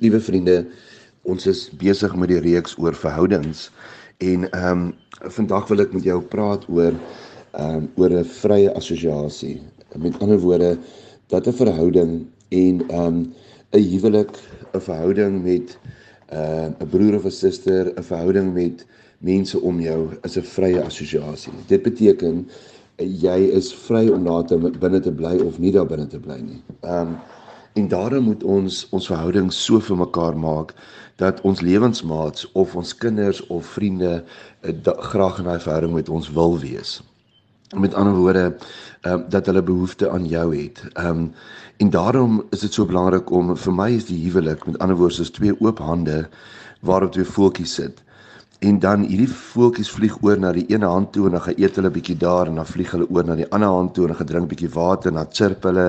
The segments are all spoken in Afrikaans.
Liewe vriende, ons is besig met die reeks oor verhoudings en ehm um, vandag wil ek met jou praat oor ehm um, oor 'n vrye assosiasie. Met ander woorde dat 'n verhouding en ehm um, 'n huwelik, 'n verhouding met 'n uh, broer of 'n suster, 'n verhouding met mense om jou is 'n vrye assosiasie. Dit beteken jy is vry om daar te binne te bly of nie daar binne te bly nie. Ehm um, En daarom moet ons ons verhoudings so vir mekaar maak dat ons lewensmaats of ons kinders of vriende uh, graag in daai verhouding met ons wil wees. Met ander woorde, ehm uh, dat hulle behoefte aan jou het. Ehm um, en daarom is dit so belangrik om vir my is die huwelik met ander woorde soos twee oop hande waarop twee voeltjies sit. En dan hierdie voeltjies vlieg oor na die ene hand toe en dan gaan eet hulle bietjie daar en dan vlieg hulle oor na die ander hand toe en gaan drink bietjie water en dan chirp hulle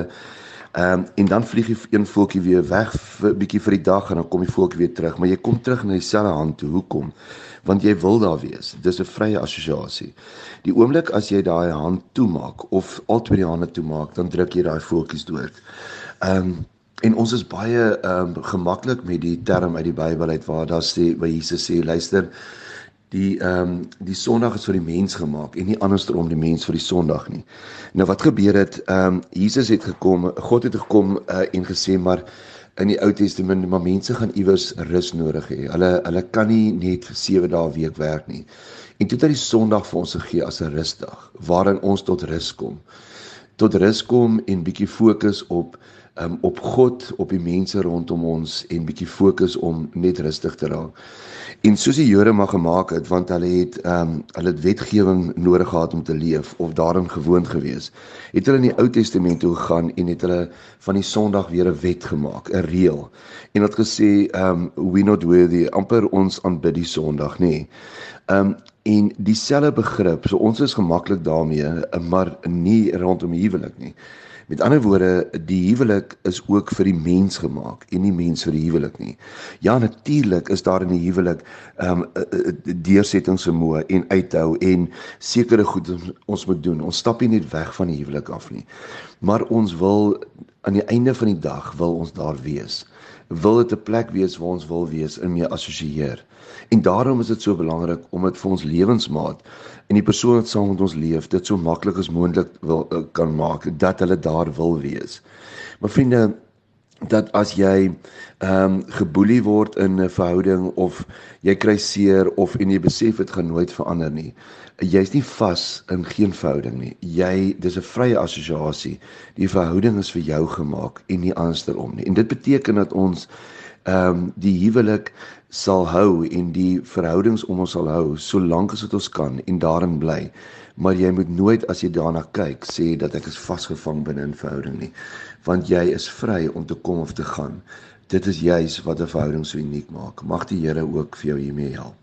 Ehm um, en dan vlieg jy een voeltjie weer weg vir bietjie vir die dag en dan kom die voeltjie weer terug, maar jy kom terug na dieselfde hand toe. Hoekom? Want jy wil daar wees. Dis 'n vrye assosiasie. Die oomblik as jy daai hand toemaak of albei die hande toemaak, dan druk jy daai voeltjies dood. Ehm um, en ons is baie ehm um, gemaklik met die term uit die Bybel uit waar daar sê waar Jesus sê luister die ehm um, die Sondag is vir die mens gemaak en nie andersom die mens vir die Sondag nie. Nou wat gebeur het ehm um, Jesus het gekom, God het gekom uh, en gesê maar in die Ou Testament maar mense gaan iewers rus nodig hê. Hulle hulle kan nie net vir 7 dae week werk nie. En toe het hy die Sondag vir ons gegee as 'n rusdag waarin ons tot rus kom. Tot rus kom en bietjie fokus op um, op God, op die mense rondom ons en bietjie fokus om net rustig te raak. En soos die Jode maar gemaak het want hulle het ehm um, hulle het wetgewing nodig gehad om te leef of daarin gewoond gewees. Het hulle in die Ou Testament toe gegaan en het hulle van die Sondag weer 'n wet gemaak, 'n reël. En het gesê ehm um, we not worthy amper ons aanbid die Sondag, nê. Nee. Ehm um, en dieselfde begrip, so ons is gemaklik daarmee, maar nie rondom huwelik nie. Met ander woorde, die huwelik is ook vir die mens gemaak en nie mens vir die huwelik nie. Ja, natuurlik is daar in die huwelik ehm um, deursettingsvermoë en uithou en sekere goed ons moet doen. Ons stap nie net weg van die huwelik af nie. Maar ons wil aan die einde van die dag wil ons daar wees. Wil dit 'n plek wees waar ons wil wees en mee assosieer. En daarom is dit so belangrik om dit vir ons lewensmaat en die persoon wat saam met ons leef dit so maklik as moontlik wil eh, kan maak dat hulle daar wil wees. Maar vriende, dat as jy ehm um, geboelie word in 'n verhouding of jy kry seer of en jy besef dit gaan nooit verander nie. Jy's nie vas in geen verhouding nie. Jy dis 'n vrye assosiasie. Die verhouding is vir jou gemaak en nie andersom nie. En dit beteken dat ons ehm um, die huwelik sal hou en die verhoudings om ons sal hou solank as wat ons kan en daarin bly. Maar jy moet nooit as jy daarna kyk sê dat ek is vasgevang binne 'n verhouding nie, want jy is vry om te kom of te gaan. Dit is juis wat 'n verhouding so uniek maak. Mag die Here ook vir jou hiermee help.